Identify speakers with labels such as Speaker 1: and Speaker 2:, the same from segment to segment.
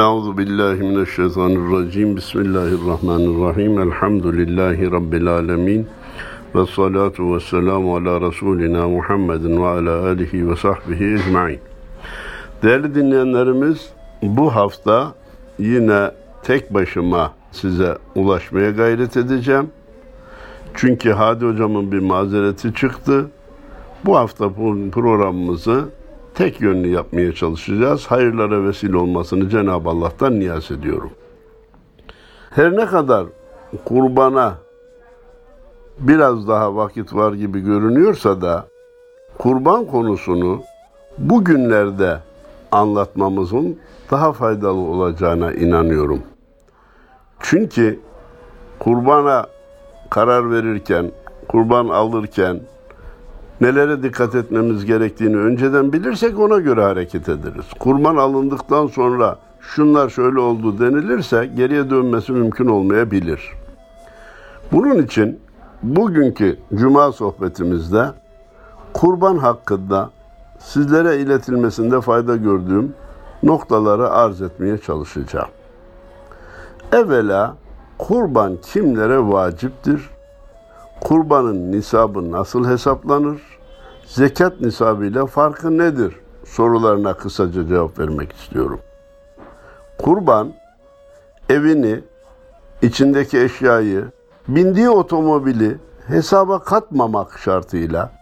Speaker 1: Euzu billahi mineşşeytanirracim. Bismillahirrahmanirrahim. Elhamdülillahi rabbil alamin. Ve salatu ve selamu ala Resulina Muhammedin ve ala alihi ve sahbihi ecmain. Değerli dinleyenlerimiz, bu hafta yine tek başıma size ulaşmaya gayret edeceğim. Çünkü Hadi hocamın bir mazereti çıktı. Bu hafta programımızı tek yönlü yapmaya çalışacağız. Hayırlara vesile olmasını Cenab-ı Allah'tan niyaz ediyorum. Her ne kadar kurbana biraz daha vakit var gibi görünüyorsa da kurban konusunu bugünlerde anlatmamızın daha faydalı olacağına inanıyorum. Çünkü kurbana karar verirken, kurban alırken nelere dikkat etmemiz gerektiğini önceden bilirsek ona göre hareket ederiz. Kurban alındıktan sonra şunlar şöyle oldu denilirse geriye dönmesi mümkün olmayabilir. Bunun için bugünkü cuma sohbetimizde kurban hakkında sizlere iletilmesinde fayda gördüğüm noktaları arz etmeye çalışacağım. Evvela kurban kimlere vaciptir? Kurbanın nisabı nasıl hesaplanır? Zekat nisabıyla farkı nedir? Sorularına kısaca cevap vermek istiyorum. Kurban evini, içindeki eşyayı, bindiği otomobili hesaba katmamak şartıyla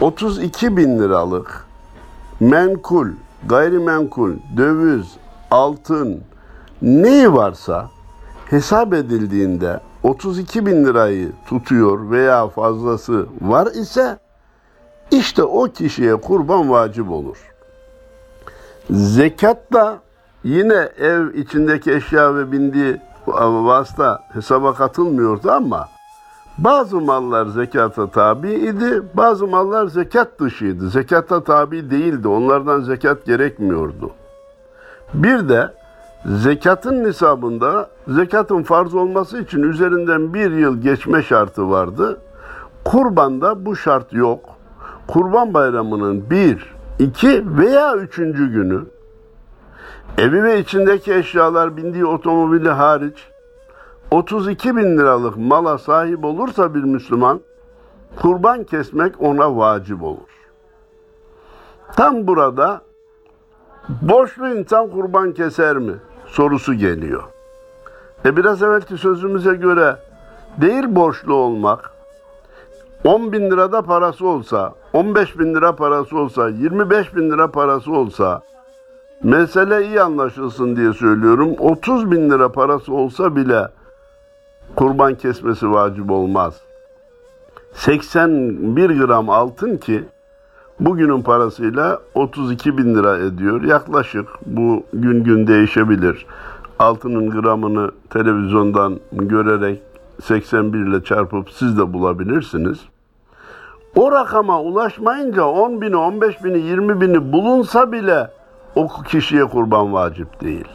Speaker 1: 32 bin liralık menkul, gayrimenkul, döviz, altın neyi varsa hesap edildiğinde 32 bin lirayı tutuyor veya fazlası var ise işte o kişiye kurban vacip olur. Zekat da yine ev içindeki eşya ve bindiği vasıta hesaba katılmıyordu ama bazı mallar zekata tabi idi, bazı mallar zekat dışıydı. Zekata tabi değildi, onlardan zekat gerekmiyordu. Bir de zekatın nisabında zekatın farz olması için üzerinden bir yıl geçme şartı vardı. Kurbanda bu şart yok. Kurban bayramının bir, iki veya üçüncü günü evi ve içindeki eşyalar bindiği otomobili hariç 32 bin liralık mala sahip olursa bir Müslüman kurban kesmek ona vacip olur. Tam burada borçlu insan kurban keser mi sorusu geliyor. E biraz evvelki sözümüze göre değil borçlu olmak, 10 bin lirada parası olsa, 15 bin lira parası olsa, 25 bin lira parası olsa, mesele iyi anlaşılsın diye söylüyorum, 30 bin lira parası olsa bile kurban kesmesi vacip olmaz. 81 gram altın ki bugünün parasıyla 32 bin lira ediyor. Yaklaşık bu gün gün değişebilir. Altının gramını televizyondan görerek 81 ile çarpıp siz de bulabilirsiniz. O rakama ulaşmayınca 10 bini, 15 bini, 20 bini bulunsa bile o kişiye kurban vacip değil.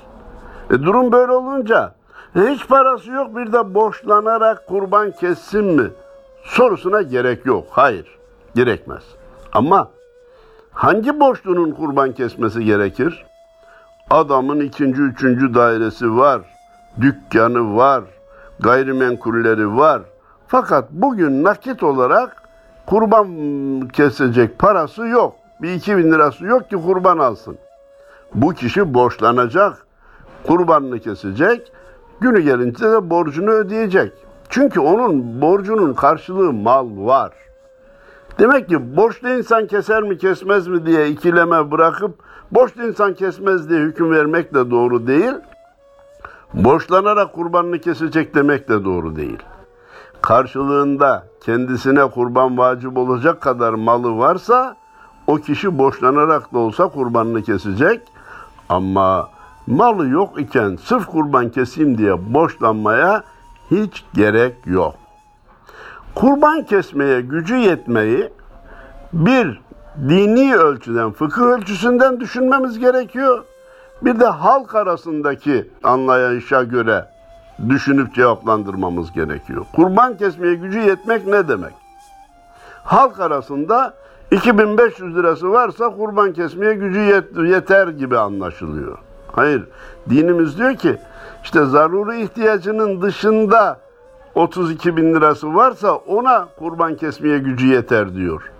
Speaker 1: E durum böyle olunca hiç parası yok bir de borçlanarak kurban kessin mi? Sorusuna gerek yok. Hayır, gerekmez. Ama hangi borçlunun kurban kesmesi gerekir? Adamın ikinci, üçüncü dairesi var, dükkanı var, gayrimenkulleri var. Fakat bugün nakit olarak kurban kesecek parası yok. Bir iki bin lirası yok ki kurban alsın. Bu kişi borçlanacak, kurbanını kesecek, günü gelince de borcunu ödeyecek. Çünkü onun borcunun karşılığı mal var. Demek ki borçlu insan keser mi kesmez mi diye ikileme bırakıp borçlu insan kesmez diye hüküm vermek de doğru değil. Borçlanarak kurbanını kesecek demek de doğru değil. Karşılığında kendisine kurban vacip olacak kadar malı varsa o kişi borçlanarak da olsa kurbanını kesecek. Ama malı yok iken sırf kurban keseyim diye borçlanmaya hiç gerek yok. Kurban kesmeye gücü yetmeyi bir dini ölçüden, fıkıh ölçüsünden düşünmemiz gerekiyor. Bir de halk arasındaki anlayışa göre düşünüp cevaplandırmamız gerekiyor. Kurban kesmeye gücü yetmek ne demek? Halk arasında 2500 lirası varsa kurban kesmeye gücü yet- yeter gibi anlaşılıyor. Hayır. Dinimiz diyor ki işte zaruri ihtiyacının dışında 32 bin lirası varsa ona kurban kesmeye gücü yeter diyor.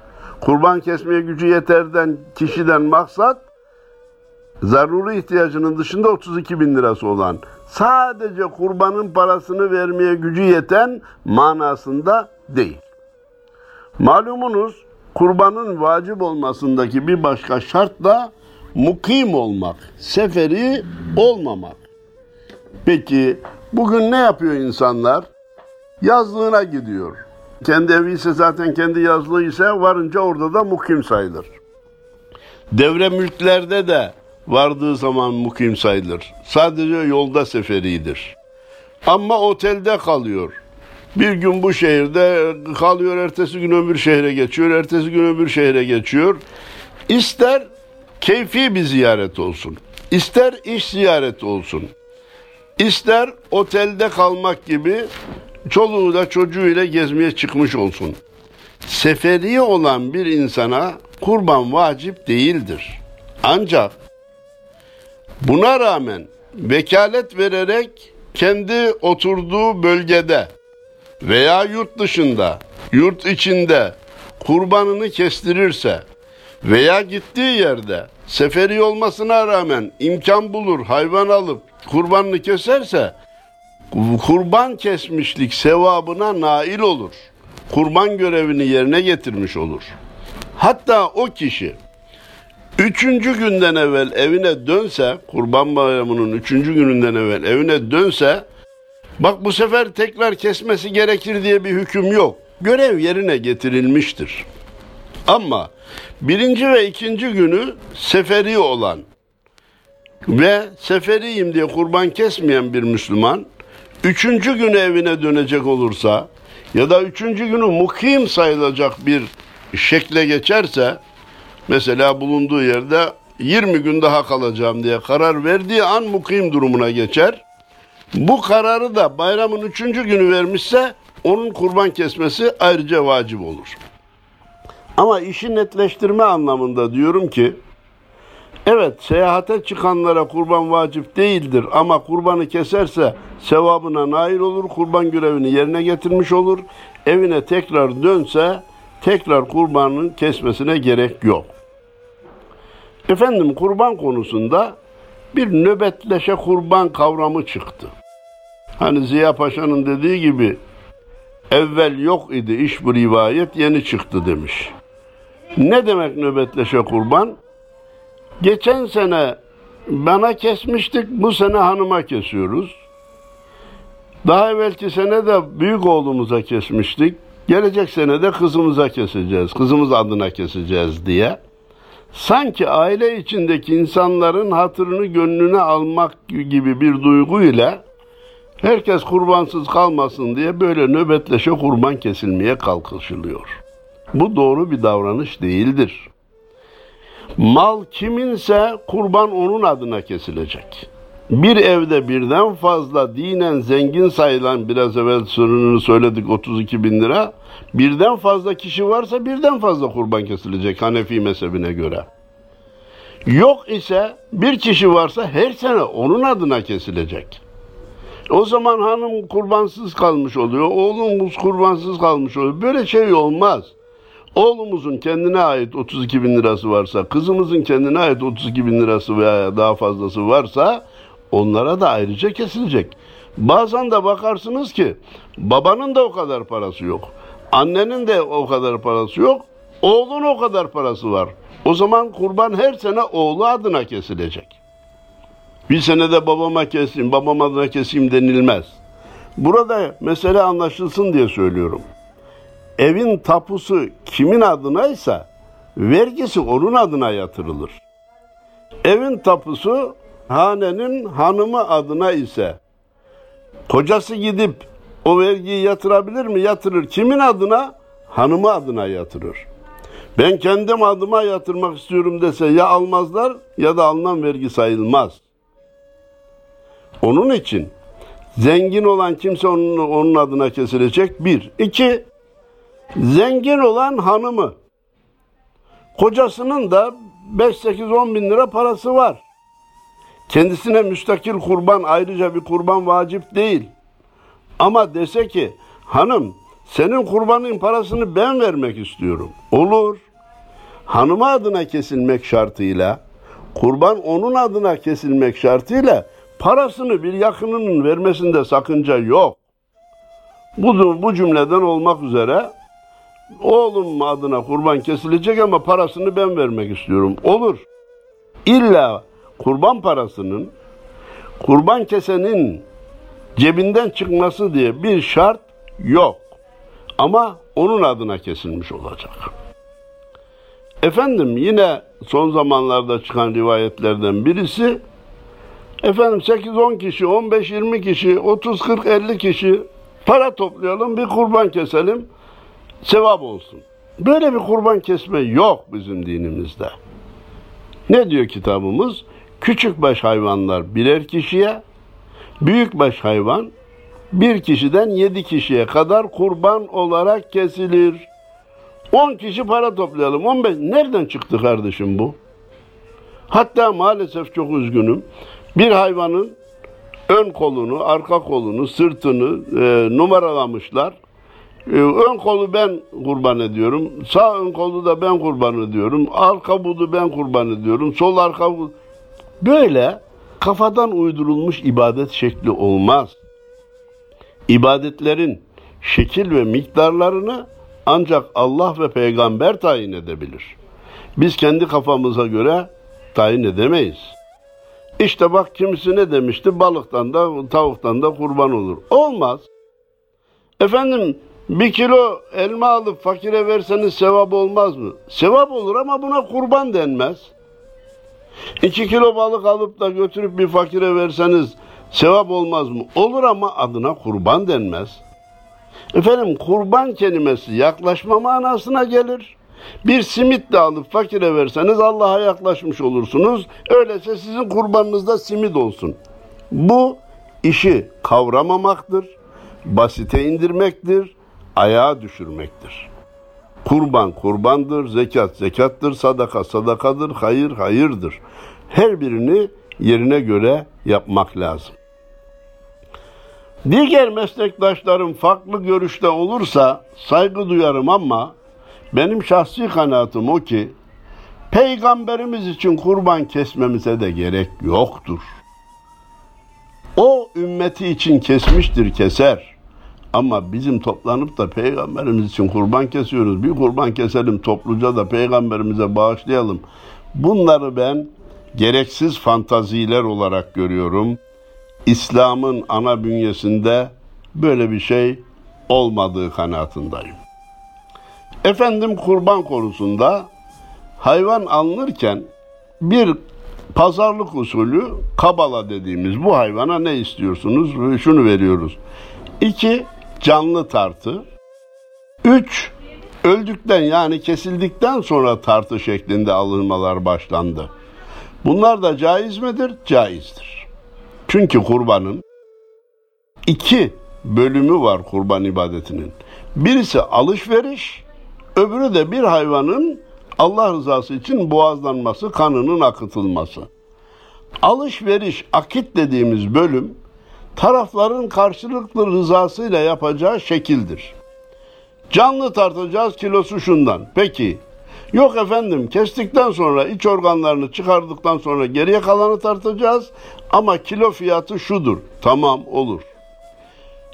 Speaker 1: Kurban kesmeye gücü yeterden kişiden maksat zaruri ihtiyacının dışında 32 bin lirası olan sadece kurbanın parasını vermeye gücü yeten manasında değil. Malumunuz kurbanın vacip olmasındaki bir başka şart da mukim olmak, seferi olmamak. Peki bugün ne yapıyor insanlar? Yazlığına gidiyor. Kendi evi ise zaten kendi yazlığı ise varınca orada da mukim sayılır. Devre mülklerde de vardığı zaman mukim sayılır. Sadece yolda seferidir. Ama otelde kalıyor. Bir gün bu şehirde kalıyor, ertesi gün öbür şehre geçiyor, ertesi gün öbür şehre geçiyor. İster keyfi bir ziyaret olsun, ister iş ziyareti olsun, ister otelde kalmak gibi çoluğu da çocuğuyla gezmeye çıkmış olsun. Seferi olan bir insana kurban vacip değildir. Ancak buna rağmen vekalet vererek kendi oturduğu bölgede veya yurt dışında, yurt içinde kurbanını kestirirse veya gittiği yerde seferi olmasına rağmen imkan bulur, hayvan alıp kurbanını keserse kurban kesmişlik sevabına nail olur. Kurban görevini yerine getirmiş olur. Hatta o kişi üçüncü günden evvel evine dönse, kurban bayramının üçüncü gününden evvel evine dönse, bak bu sefer tekrar kesmesi gerekir diye bir hüküm yok. Görev yerine getirilmiştir. Ama birinci ve ikinci günü seferi olan ve seferiyim diye kurban kesmeyen bir Müslüman, üçüncü günü evine dönecek olursa ya da üçüncü günü mukim sayılacak bir şekle geçerse, mesela bulunduğu yerde 20 gün daha kalacağım diye karar verdiği an mukim durumuna geçer. Bu kararı da bayramın üçüncü günü vermişse onun kurban kesmesi ayrıca vacip olur. Ama işi netleştirme anlamında diyorum ki, evet seyahate çıkanlara kurban vacip değildir ama kurbanı keserse sevabına nail olur, kurban görevini yerine getirmiş olur, evine tekrar dönse tekrar kurbanın kesmesine gerek yok. Efendim kurban konusunda bir nöbetleşe kurban kavramı çıktı. Hani Ziya Paşa'nın dediği gibi evvel yok idi iş bu rivayet yeni çıktı demiş. Ne demek nöbetleşe kurban? Geçen sene bana kesmiştik, bu sene hanıma kesiyoruz. Daha evvelki sene de büyük oğlumuza kesmiştik. Gelecek sene de kızımıza keseceğiz, kızımız adına keseceğiz diye. Sanki aile içindeki insanların hatırını gönlüne almak gibi bir duyguyla herkes kurbansız kalmasın diye böyle nöbetleşe kurban kesilmeye kalkışılıyor. Bu doğru bir davranış değildir. Mal kiminse kurban onun adına kesilecek. Bir evde birden fazla dinen zengin sayılan biraz evvel sorununu söyledik 32 bin lira. Birden fazla kişi varsa birden fazla kurban kesilecek Hanefi mezhebine göre. Yok ise bir kişi varsa her sene onun adına kesilecek. O zaman hanım kurbansız kalmış oluyor, oğlumuz kurbansız kalmış oluyor. Böyle şey olmaz. Oğlumuzun kendine ait 32 bin lirası varsa, kızımızın kendine ait 32 bin lirası veya daha fazlası varsa onlara da ayrıca kesilecek. Bazen de bakarsınız ki babanın da o kadar parası yok. Annenin de o kadar parası yok. Oğlun o kadar parası var. O zaman kurban her sene oğlu adına kesilecek. Bir senede babama keseyim, babam adına keseyim denilmez. Burada mesele anlaşılsın diye söylüyorum. Evin tapusu kimin adınaysa vergisi onun adına yatırılır. Evin tapusu hanenin hanımı adına ise kocası gidip o vergiyi yatırabilir mi? Yatırır. Kimin adına? Hanımı adına yatırır. Ben kendim adıma yatırmak istiyorum dese ya almazlar ya da alınan vergi sayılmaz. Onun için zengin olan kimse onun, onun adına kesilecek bir. İki, zengin olan hanımı. Kocasının da 5-8-10 bin lira parası var. Kendisine müstakil kurban ayrıca bir kurban vacip değil. Ama dese ki hanım senin kurbanın parasını ben vermek istiyorum. Olur. Hanıma adına kesilmek şartıyla, kurban onun adına kesilmek şartıyla parasını bir yakınının vermesinde sakınca yok. Bu, bu cümleden olmak üzere oğlum adına kurban kesilecek ama parasını ben vermek istiyorum. Olur. İlla kurban parasının kurban kesenin cebinden çıkması diye bir şart yok. Ama onun adına kesilmiş olacak. Efendim yine son zamanlarda çıkan rivayetlerden birisi efendim 8-10 kişi, 15-20 kişi, 30-40-50 kişi para toplayalım bir kurban keselim sevap olsun. Böyle bir kurban kesme yok bizim dinimizde. Ne diyor kitabımız? Küçük baş hayvanlar birer kişiye, büyük baş hayvan bir kişiden yedi kişiye kadar kurban olarak kesilir. On kişi para toplayalım. On beş. Nereden çıktı kardeşim bu? Hatta maalesef çok üzgünüm. Bir hayvanın ön kolunu, arka kolunu, sırtını e, numaralamışlar. E, ön kolu ben kurban ediyorum. Sağ ön kolu da ben kurban ediyorum. Arka budu ben kurban ediyorum. Sol arka budu. Böyle kafadan uydurulmuş ibadet şekli olmaz. İbadetlerin şekil ve miktarlarını ancak Allah ve peygamber tayin edebilir. Biz kendi kafamıza göre tayin edemeyiz. İşte bak kimisi ne demişti? Balıktan da tavuktan da kurban olur. Olmaz. Efendim bir kilo elma alıp fakire verseniz sevap olmaz mı? Sevap olur ama buna kurban denmez. İki kilo balık alıp da götürüp bir fakire verseniz sevap olmaz mı? Olur ama adına kurban denmez. Efendim kurban kelimesi yaklaşma manasına gelir. Bir simit de alıp fakire verseniz Allah'a yaklaşmış olursunuz. Öyleyse sizin kurbanınız da simit olsun. Bu işi kavramamaktır, basite indirmektir, ayağa düşürmektir. Kurban kurbandır, zekat zekattır, sadaka sadakadır, hayır hayırdır. Her birini yerine göre yapmak lazım. Diğer meslektaşlarım farklı görüşte olursa saygı duyarım ama benim şahsi kanaatim o ki peygamberimiz için kurban kesmemize de gerek yoktur. O ümmeti için kesmiştir keser. Ama bizim toplanıp da peygamberimiz için kurban kesiyoruz. Bir kurban keselim topluca da peygamberimize bağışlayalım. Bunları ben gereksiz fantaziler olarak görüyorum. İslam'ın ana bünyesinde böyle bir şey olmadığı kanaatindeyim. Efendim kurban konusunda hayvan alınırken bir pazarlık usulü kabala dediğimiz bu hayvana ne istiyorsunuz? Şunu veriyoruz. İki, canlı tartı. Üç, öldükten yani kesildikten sonra tartı şeklinde alınmalar başlandı. Bunlar da caiz midir? Caizdir. Çünkü kurbanın iki bölümü var kurban ibadetinin. Birisi alışveriş, öbürü de bir hayvanın Allah rızası için boğazlanması, kanının akıtılması. Alışveriş, akit dediğimiz bölüm tarafların karşılıklı rızasıyla yapacağı şekildir. Canlı tartacağız kilosu şundan. Peki Yok efendim kestikten sonra iç organlarını çıkardıktan sonra geriye kalanı tartacağız ama kilo fiyatı şudur. Tamam olur.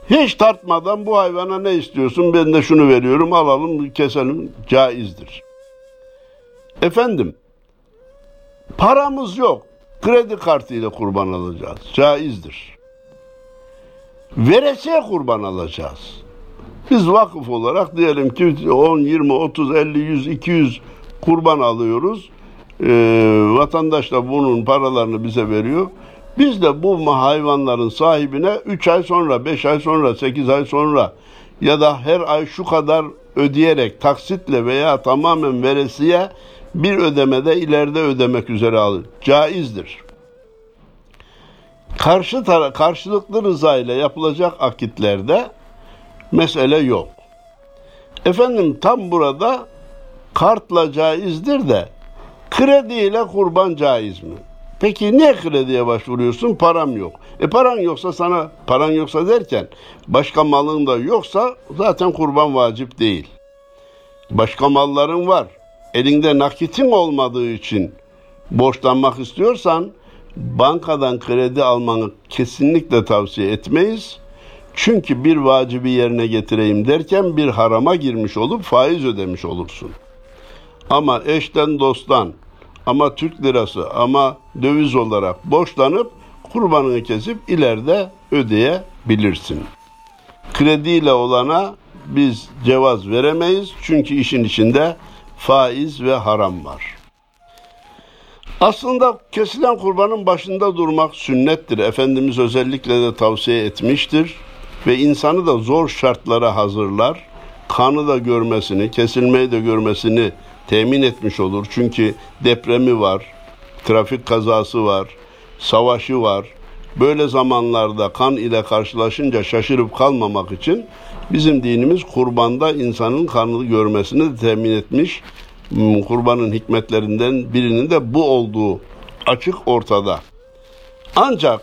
Speaker 1: Hiç tartmadan bu hayvana ne istiyorsun ben de şunu veriyorum alalım keselim caizdir. Efendim paramız yok kredi kartıyla kurban alacağız caizdir. Veresiye kurban alacağız. Biz vakıf olarak diyelim ki 10, 20, 30, 50, 100, 200 kurban alıyoruz. Ee, vatandaş da bunun paralarını bize veriyor. Biz de bu hayvanların sahibine 3 ay sonra, 5 ay sonra, 8 ay sonra ya da her ay şu kadar ödeyerek taksitle veya tamamen veresiye bir ödemede ileride ödemek üzere alır. Caizdir. Karşı tara karşılıklı rıza ile yapılacak akitlerde mesele yok. Efendim tam burada kartla caizdir de krediyle kurban caiz mi? Peki niye krediye başvuruyorsun? Param yok. E paran yoksa sana paran yoksa derken başka malın da yoksa zaten kurban vacip değil. Başka malların var. Elinde nakitin olmadığı için borçlanmak istiyorsan bankadan kredi almanı kesinlikle tavsiye etmeyiz. Çünkü bir vacibi yerine getireyim derken bir harama girmiş olup faiz ödemiş olursun. Ama eşten dosttan ama Türk lirası ama döviz olarak borçlanıp kurbanını kesip ileride ödeyebilirsin. Krediyle olana biz cevaz veremeyiz çünkü işin içinde faiz ve haram var. Aslında kesilen kurbanın başında durmak sünnettir. Efendimiz özellikle de tavsiye etmiştir ve insanı da zor şartlara hazırlar. Kanı da görmesini, kesilmeyi de görmesini temin etmiş olur. Çünkü depremi var, trafik kazası var, savaşı var. Böyle zamanlarda kan ile karşılaşınca şaşırıp kalmamak için bizim dinimiz kurbanda insanın kanını görmesini de temin etmiş. Kurbanın hikmetlerinden birinin de bu olduğu açık ortada. Ancak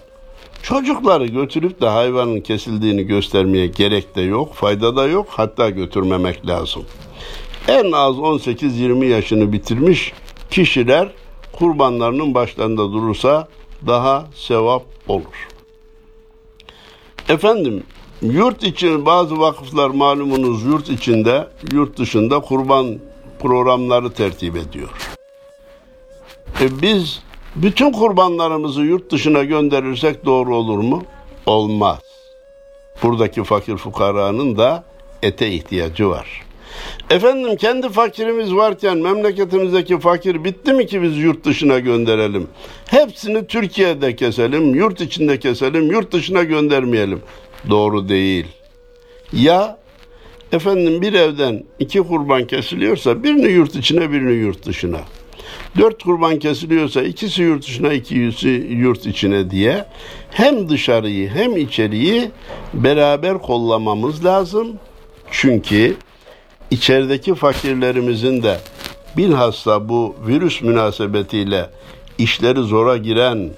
Speaker 1: çocukları götürüp de hayvanın kesildiğini göstermeye gerek de yok, fayda da yok, hatta götürmemek lazım. En az 18-20 yaşını bitirmiş kişiler kurbanlarının başlarında durursa daha sevap olur. Efendim yurt için bazı vakıflar malumunuz yurt içinde, yurt dışında kurban programları tertip ediyor. E biz bütün kurbanlarımızı yurt dışına gönderirsek doğru olur mu? Olmaz. Buradaki fakir fukaranın da ete ihtiyacı var. Efendim kendi fakirimiz varken memleketimizdeki fakir bitti mi ki biz yurt dışına gönderelim? Hepsini Türkiye'de keselim, yurt içinde keselim, yurt dışına göndermeyelim. Doğru değil. Ya efendim bir evden iki kurban kesiliyorsa birini yurt içine birini yurt dışına. Dört kurban kesiliyorsa ikisi yurt dışına ikisi yurt içine diye hem dışarıyı hem içeriği beraber kollamamız lazım. Çünkü içerideki fakirlerimizin de bilhassa bu virüs münasebetiyle işleri zora giren,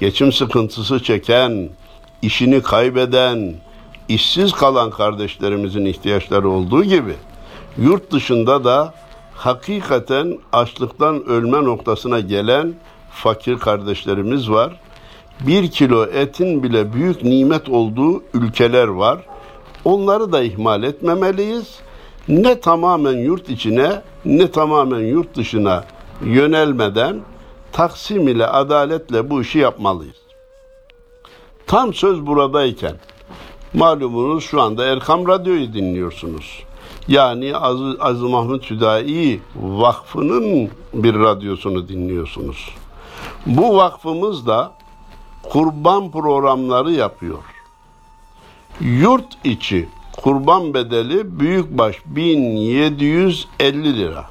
Speaker 1: geçim sıkıntısı çeken, işini kaybeden, işsiz kalan kardeşlerimizin ihtiyaçları olduğu gibi yurt dışında da hakikaten açlıktan ölme noktasına gelen fakir kardeşlerimiz var. Bir kilo etin bile büyük nimet olduğu ülkeler var. Onları da ihmal etmemeliyiz ne tamamen yurt içine ne tamamen yurt dışına yönelmeden taksim ile adaletle bu işi yapmalıyız. Tam söz buradayken malumunuz şu anda Erkam Radyo'yu dinliyorsunuz. Yani Aziz, Aziz Mahmut Hüdayi Vakfı'nın bir radyosunu dinliyorsunuz. Bu vakfımız da kurban programları yapıyor. Yurt içi kurban bedeli büyükbaş 1750 lira.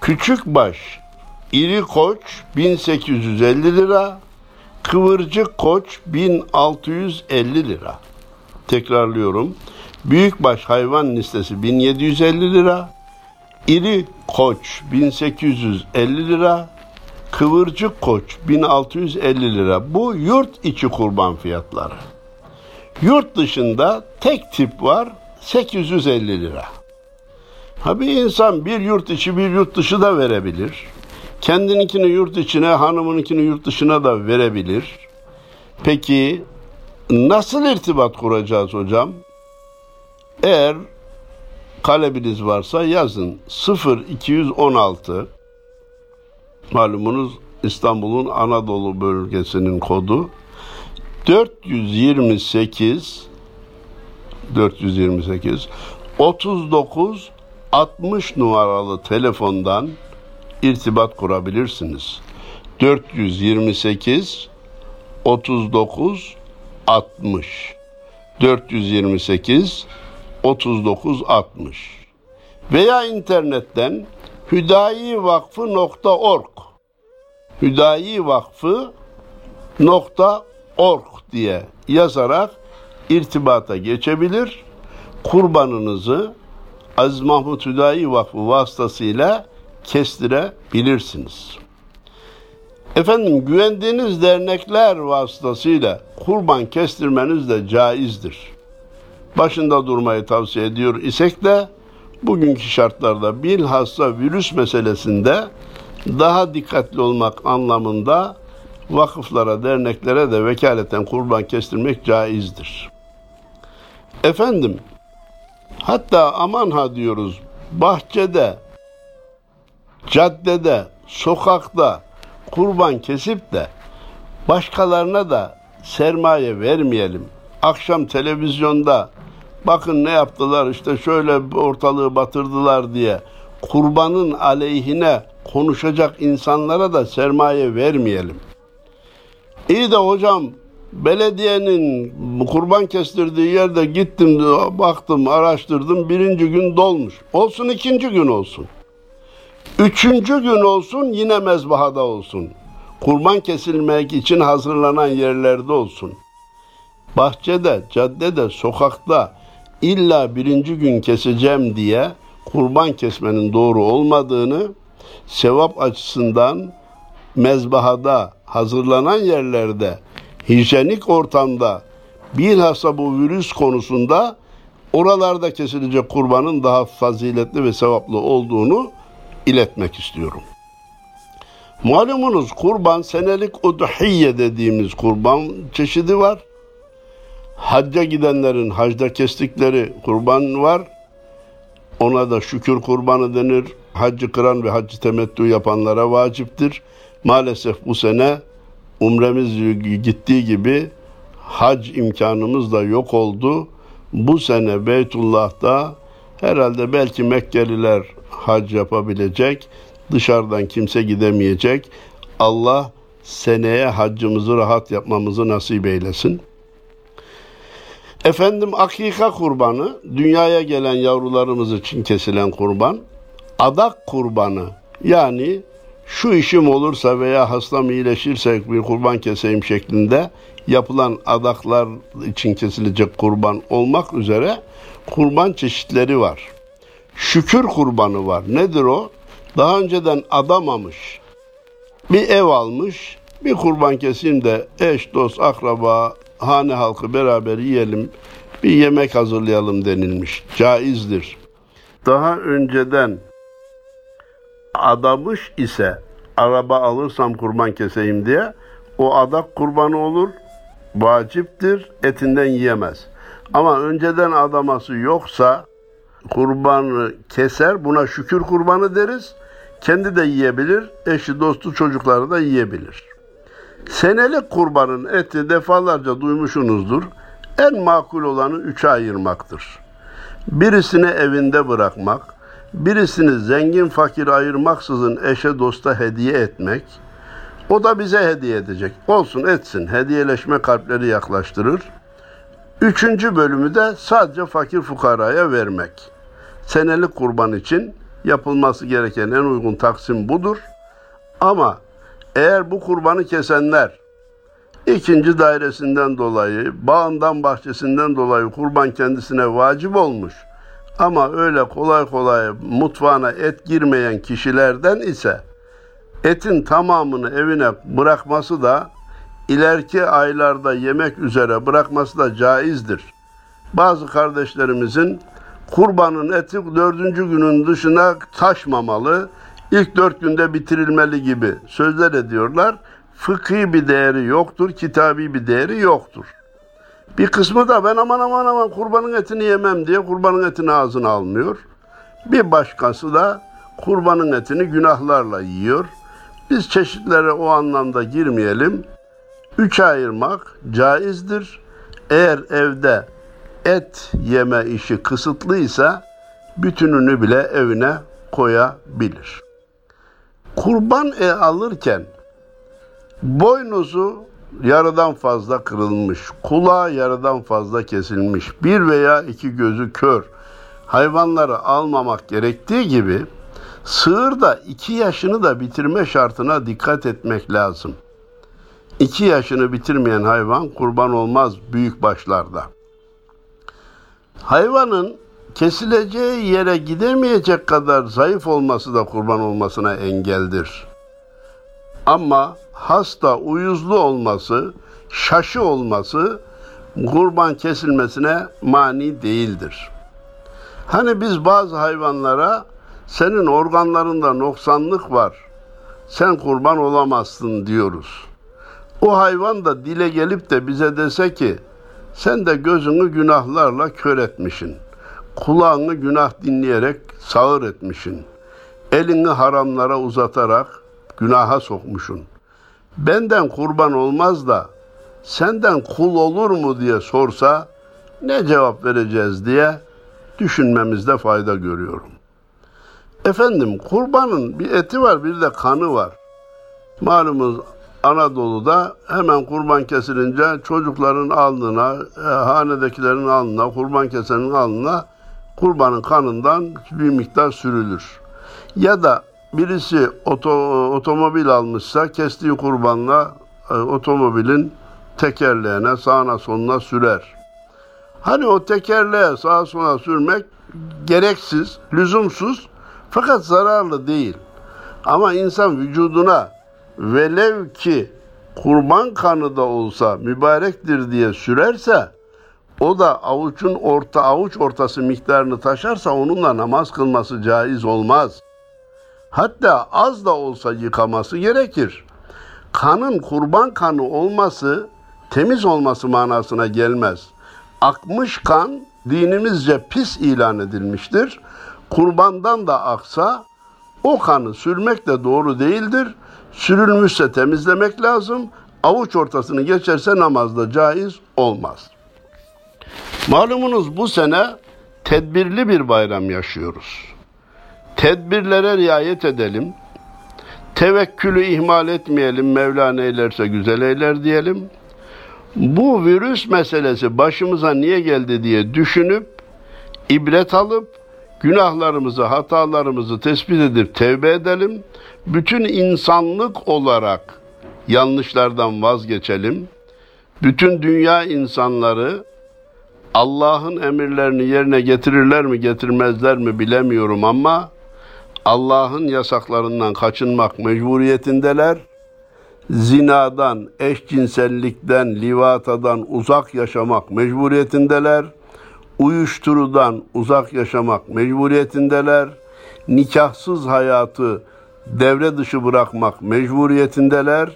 Speaker 1: Küçükbaş iri koç 1850 lira. Kıvırcık koç 1650 lira. Tekrarlıyorum. Büyükbaş hayvan listesi 1750 lira. İri koç 1850 lira. Kıvırcık koç 1650 lira. Bu yurt içi kurban fiyatları. Yurt dışında tek tip var 850 lira. Ha bir insan bir yurt içi bir yurt dışı da verebilir. Kendininkini yurt içine, hanımınkini yurt dışına da verebilir. Peki nasıl irtibat kuracağız hocam? Eğer kalebiniz varsa yazın 0216 malumunuz İstanbul'un Anadolu bölgesinin kodu 428 428 39 60 numaralı telefondan irtibat kurabilirsiniz. 428 39 60 428 39 60 veya internetten hüdayivakfı.org hüdayivakfı.org diye yazarak irtibata geçebilir. Kurbanınızı Aziz Mahmut Hüdayi Vakfı vasıtasıyla kestirebilirsiniz. Efendim güvendiğiniz dernekler vasıtasıyla kurban kestirmeniz de caizdir. Başında durmayı tavsiye ediyor isek de bugünkü şartlarda bilhassa virüs meselesinde daha dikkatli olmak anlamında vakıflara, derneklere de vekaleten kurban kestirmek caizdir. Efendim, hatta aman ha diyoruz, bahçede, caddede, sokakta kurban kesip de başkalarına da sermaye vermeyelim. Akşam televizyonda bakın ne yaptılar işte şöyle ortalığı batırdılar diye kurbanın aleyhine konuşacak insanlara da sermaye vermeyelim. İyi de hocam belediyenin kurban kestirdiği yerde gittim baktım araştırdım birinci gün dolmuş. Olsun ikinci gün olsun. Üçüncü gün olsun yine mezbahada olsun. Kurban kesilmek için hazırlanan yerlerde olsun. Bahçede, caddede, sokakta illa birinci gün keseceğim diye kurban kesmenin doğru olmadığını sevap açısından mezbahada hazırlanan yerlerde hijyenik ortamda bilhassa bu virüs konusunda oralarda kesilecek kurbanın daha faziletli ve sevaplı olduğunu iletmek istiyorum. Malumunuz kurban senelik udhiye dediğimiz kurban çeşidi var. Hacca gidenlerin hacda kestikleri kurban var. Ona da şükür kurbanı denir. Haccı kıran ve haccı temettü yapanlara vaciptir. Maalesef bu sene umremiz gittiği gibi hac imkanımız da yok oldu. Bu sene Beytullah'ta herhalde belki Mekkeliler hac yapabilecek. Dışarıdan kimse gidemeyecek. Allah seneye haccımızı rahat yapmamızı nasip eylesin. Efendim akika kurbanı, dünyaya gelen yavrularımız için kesilen kurban. Adak kurbanı, yani şu işim olursa veya hastam iyileşirse bir kurban keseyim şeklinde yapılan adaklar için kesilecek kurban olmak üzere kurban çeşitleri var. Şükür kurbanı var. Nedir o? Daha önceden adamamış. Bir ev almış, bir kurban keseyim de eş, dost, akraba, hane halkı beraber yiyelim, bir yemek hazırlayalım denilmiş. Caizdir. Daha önceden adamış ise araba alırsam kurban keseyim diye o adak kurbanı olur, vaciptir, etinden yiyemez. Ama önceden adaması yoksa kurbanı keser, buna şükür kurbanı deriz. Kendi de yiyebilir, eşi, dostu, çocukları da yiyebilir. Senelik kurbanın eti defalarca duymuşsunuzdur. En makul olanı üçe ayırmaktır. Birisini evinde bırakmak, birisini zengin fakir ayırmaksızın eşe dosta hediye etmek, o da bize hediye edecek. Olsun etsin, hediyeleşme kalpleri yaklaştırır. Üçüncü bölümü de sadece fakir fukaraya vermek. Senelik kurban için yapılması gereken en uygun taksim budur. Ama eğer bu kurbanı kesenler ikinci dairesinden dolayı, bağından bahçesinden dolayı kurban kendisine vacip olmuş ama öyle kolay kolay mutfağına et girmeyen kişilerden ise etin tamamını evine bırakması da ileriki aylarda yemek üzere bırakması da caizdir. Bazı kardeşlerimizin kurbanın eti dördüncü günün dışına taşmamalı, ilk dört günde bitirilmeli gibi sözler ediyorlar. Fıkhi bir değeri yoktur, kitabi bir değeri yoktur. Bir kısmı da ben aman aman aman kurbanın etini yemem diye kurbanın etini ağzına almıyor. Bir başkası da kurbanın etini günahlarla yiyor. Biz çeşitlere o anlamda girmeyelim. Üç ayırmak caizdir. Eğer evde et yeme işi kısıtlıysa bütününü bile evine koyabilir. Kurban e alırken boynuzu yarıdan fazla kırılmış, kulağı yarıdan fazla kesilmiş, bir veya iki gözü kör hayvanları almamak gerektiği gibi sığır da iki yaşını da bitirme şartına dikkat etmek lazım. İki yaşını bitirmeyen hayvan kurban olmaz büyük başlarda. Hayvanın kesileceği yere gidemeyecek kadar zayıf olması da kurban olmasına engeldir. Ama hasta, uyuzlu olması, şaşı olması kurban kesilmesine mani değildir. Hani biz bazı hayvanlara senin organlarında noksanlık var, sen kurban olamazsın diyoruz. O hayvan da dile gelip de bize dese ki sen de gözünü günahlarla kör etmişsin. Kulağını günah dinleyerek sağır etmişsin. Elini haramlara uzatarak günaha sokmuşsun. Benden kurban olmaz da senden kul olur mu diye sorsa ne cevap vereceğiz diye düşünmemizde fayda görüyorum. Efendim kurbanın bir eti var bir de kanı var. Malumuz Anadolu'da hemen kurban kesilince çocukların alnına, e, hanedekilerin alnına, kurban kesenin alnına kurbanın kanından bir miktar sürülür. Ya da birisi oto, otomobil almışsa kestiği kurbanla e, otomobilin tekerleğine sağına soluna sürer. Hani o tekerleğe sağa sola sürmek gereksiz, lüzumsuz fakat zararlı değil. Ama insan vücuduna velev ki kurban kanı da olsa mübarektir diye sürerse o da avuçun orta avuç ortası miktarını taşarsa onunla namaz kılması caiz olmaz. Hatta az da olsa yıkaması gerekir. Kanın kurban kanı olması temiz olması manasına gelmez. Akmış kan dinimizce pis ilan edilmiştir. Kurbandan da aksa o kanı sürmek de doğru değildir. Sürülmüşse temizlemek lazım. Avuç ortasını geçerse namazda caiz olmaz. Malumunuz bu sene tedbirli bir bayram yaşıyoruz. Tedbirlere riayet edelim. Tevekkülü ihmal etmeyelim. Mevla neylerse güzel eyler diyelim. Bu virüs meselesi başımıza niye geldi diye düşünüp ibret alıp günahlarımızı, hatalarımızı tespit edip tevbe edelim. Bütün insanlık olarak yanlışlardan vazgeçelim. Bütün dünya insanları Allah'ın emirlerini yerine getirirler mi, getirmezler mi bilemiyorum ama Allah'ın yasaklarından kaçınmak mecburiyetindeler. Zinadan, eşcinsellikten, livatadan uzak yaşamak mecburiyetindeler uyuşturudan uzak yaşamak mecburiyetindeler. Nikahsız hayatı devre dışı bırakmak mecburiyetindeler.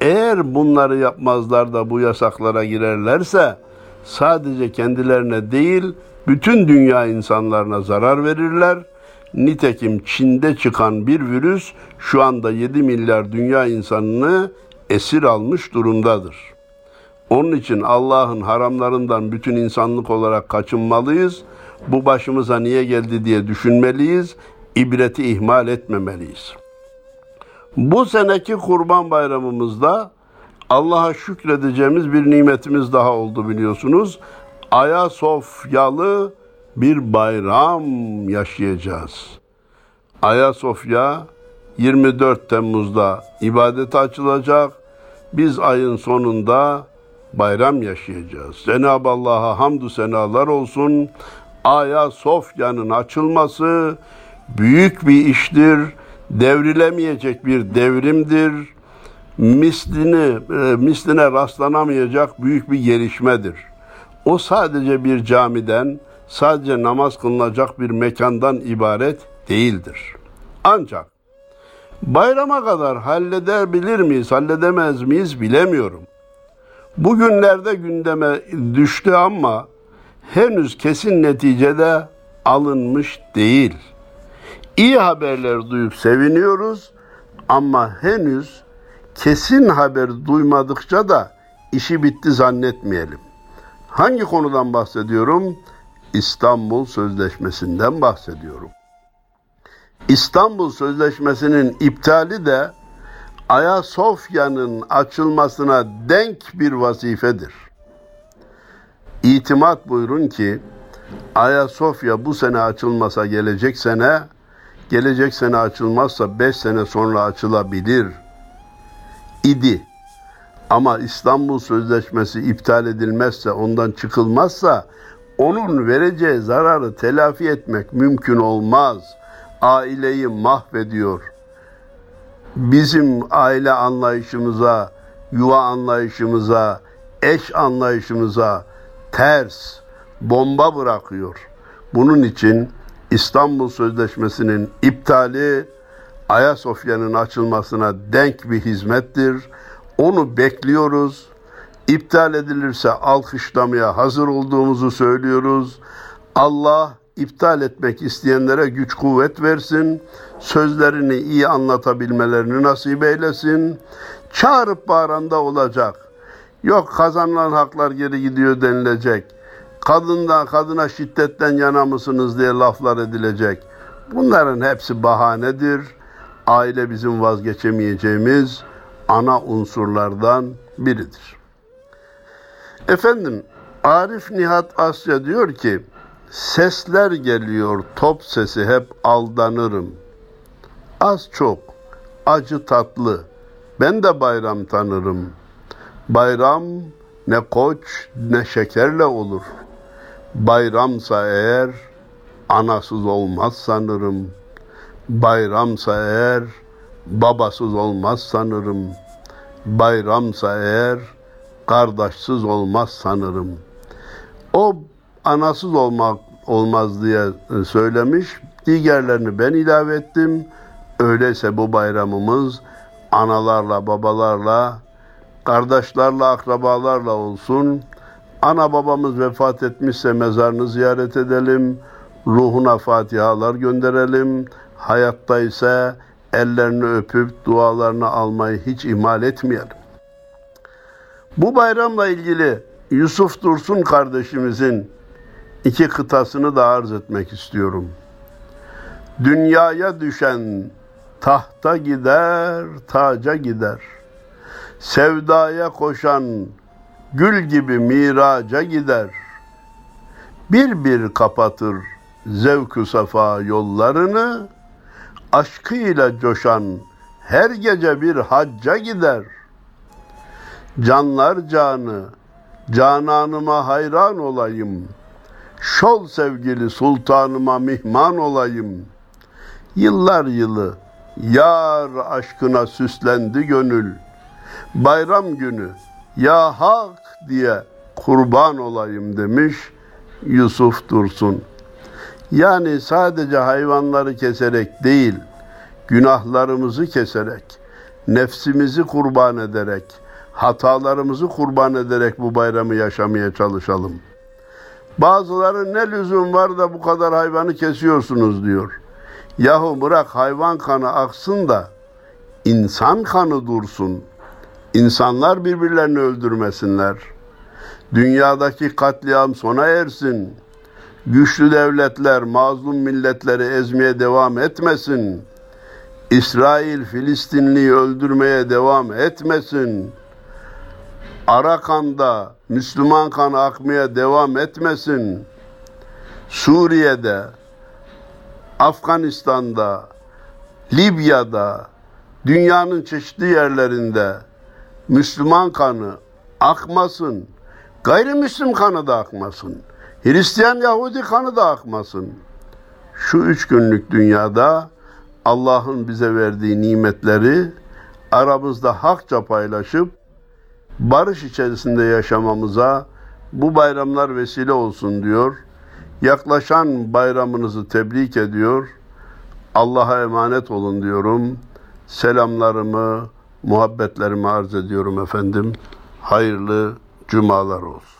Speaker 1: Eğer bunları yapmazlar da bu yasaklara girerlerse sadece kendilerine değil bütün dünya insanlarına zarar verirler. Nitekim Çin'de çıkan bir virüs şu anda 7 milyar dünya insanını esir almış durumdadır. Onun için Allah'ın haramlarından bütün insanlık olarak kaçınmalıyız. Bu başımıza niye geldi diye düşünmeliyiz. İbreti ihmal etmemeliyiz. Bu seneki Kurban Bayramımızda Allah'a şükredeceğimiz bir nimetimiz daha oldu biliyorsunuz. Ayasofyalı bir bayram yaşayacağız. Ayasofya 24 Temmuz'da ibadete açılacak. Biz ayın sonunda bayram yaşayacağız. Cenab-ı Allah'a hamdü senalar olsun. Aya Sofya'nın açılması büyük bir iştir. Devrilemeyecek bir devrimdir. Mislini, e, misline rastlanamayacak büyük bir gelişmedir. O sadece bir camiden, sadece namaz kılınacak bir mekandan ibaret değildir. Ancak bayrama kadar halledebilir miyiz, halledemez miyiz bilemiyorum. Bugünlerde gündeme düştü ama henüz kesin neticede alınmış değil. İyi haberler duyup seviniyoruz ama henüz kesin haber duymadıkça da işi bitti zannetmeyelim. Hangi konudan bahsediyorum? İstanbul Sözleşmesi'nden bahsediyorum. İstanbul Sözleşmesi'nin iptali de Ayasofya'nın açılmasına denk bir vazifedir. İtimat buyurun ki Ayasofya bu sene açılmasa gelecek sene, gelecek sene açılmazsa beş sene sonra açılabilir idi. Ama İstanbul Sözleşmesi iptal edilmezse, ondan çıkılmazsa onun vereceği zararı telafi etmek mümkün olmaz. Aileyi mahvediyor bizim aile anlayışımıza, yuva anlayışımıza, eş anlayışımıza ters, bomba bırakıyor. Bunun için İstanbul Sözleşmesi'nin iptali Ayasofya'nın açılmasına denk bir hizmettir. Onu bekliyoruz. İptal edilirse alkışlamaya hazır olduğumuzu söylüyoruz. Allah iptal etmek isteyenlere güç kuvvet versin. Sözlerini iyi anlatabilmelerini nasip eylesin. Çağırıp bağıranda olacak. Yok kazanılan haklar geri gidiyor denilecek. Kadından kadına şiddetten yana mısınız diye laflar edilecek. Bunların hepsi bahanedir. Aile bizim vazgeçemeyeceğimiz ana unsurlardan biridir. Efendim Arif Nihat Asya diyor ki sesler geliyor top sesi hep aldanırım. Az çok acı tatlı ben de bayram tanırım. Bayram ne koç ne şekerle olur. Bayramsa eğer anasız olmaz sanırım. Bayramsa eğer babasız olmaz sanırım. Bayramsa eğer kardeşsiz olmaz sanırım. O anasız olmak olmaz diye söylemiş. Diğerlerini ben ilave ettim. Öyleyse bu bayramımız analarla, babalarla, kardeşlerle, akrabalarla olsun. Ana babamız vefat etmişse mezarını ziyaret edelim. Ruhuna fatihalar gönderelim. Hayatta ise ellerini öpüp dualarını almayı hiç ihmal etmeyelim. Bu bayramla ilgili Yusuf Dursun kardeşimizin iki kıtasını da arz etmek istiyorum. Dünyaya düşen tahta gider, taca gider. Sevdaya koşan gül gibi miraca gider. Bir bir kapatır zevkü safa yollarını, aşkıyla coşan her gece bir hacca gider. Canlar canı, cananıma hayran olayım. Şol sevgili sultanıma mihman olayım. Yıllar yılı yar aşkına süslendi gönül. Bayram günü ya hak diye kurban olayım demiş Yusuf Dursun. Yani sadece hayvanları keserek değil, günahlarımızı keserek, nefsimizi kurban ederek, hatalarımızı kurban ederek bu bayramı yaşamaya çalışalım. Bazıları ne lüzum var da bu kadar hayvanı kesiyorsunuz diyor. Yahu bırak hayvan kanı aksın da insan kanı dursun. İnsanlar birbirlerini öldürmesinler. Dünyadaki katliam sona ersin. Güçlü devletler mazlum milletleri ezmeye devam etmesin. İsrail Filistinliyi öldürmeye devam etmesin. Arakan'da Müslüman kanı akmaya devam etmesin. Suriye'de, Afganistan'da, Libya'da, dünyanın çeşitli yerlerinde Müslüman kanı akmasın. Gayrimüslim kanı da akmasın. Hristiyan Yahudi kanı da akmasın. Şu üç günlük dünyada Allah'ın bize verdiği nimetleri aramızda hakça paylaşıp barış içerisinde yaşamamıza bu bayramlar vesile olsun diyor. Yaklaşan bayramınızı tebrik ediyor. Allah'a emanet olun diyorum. Selamlarımı, muhabbetlerimi arz ediyorum efendim. Hayırlı cumalar olsun.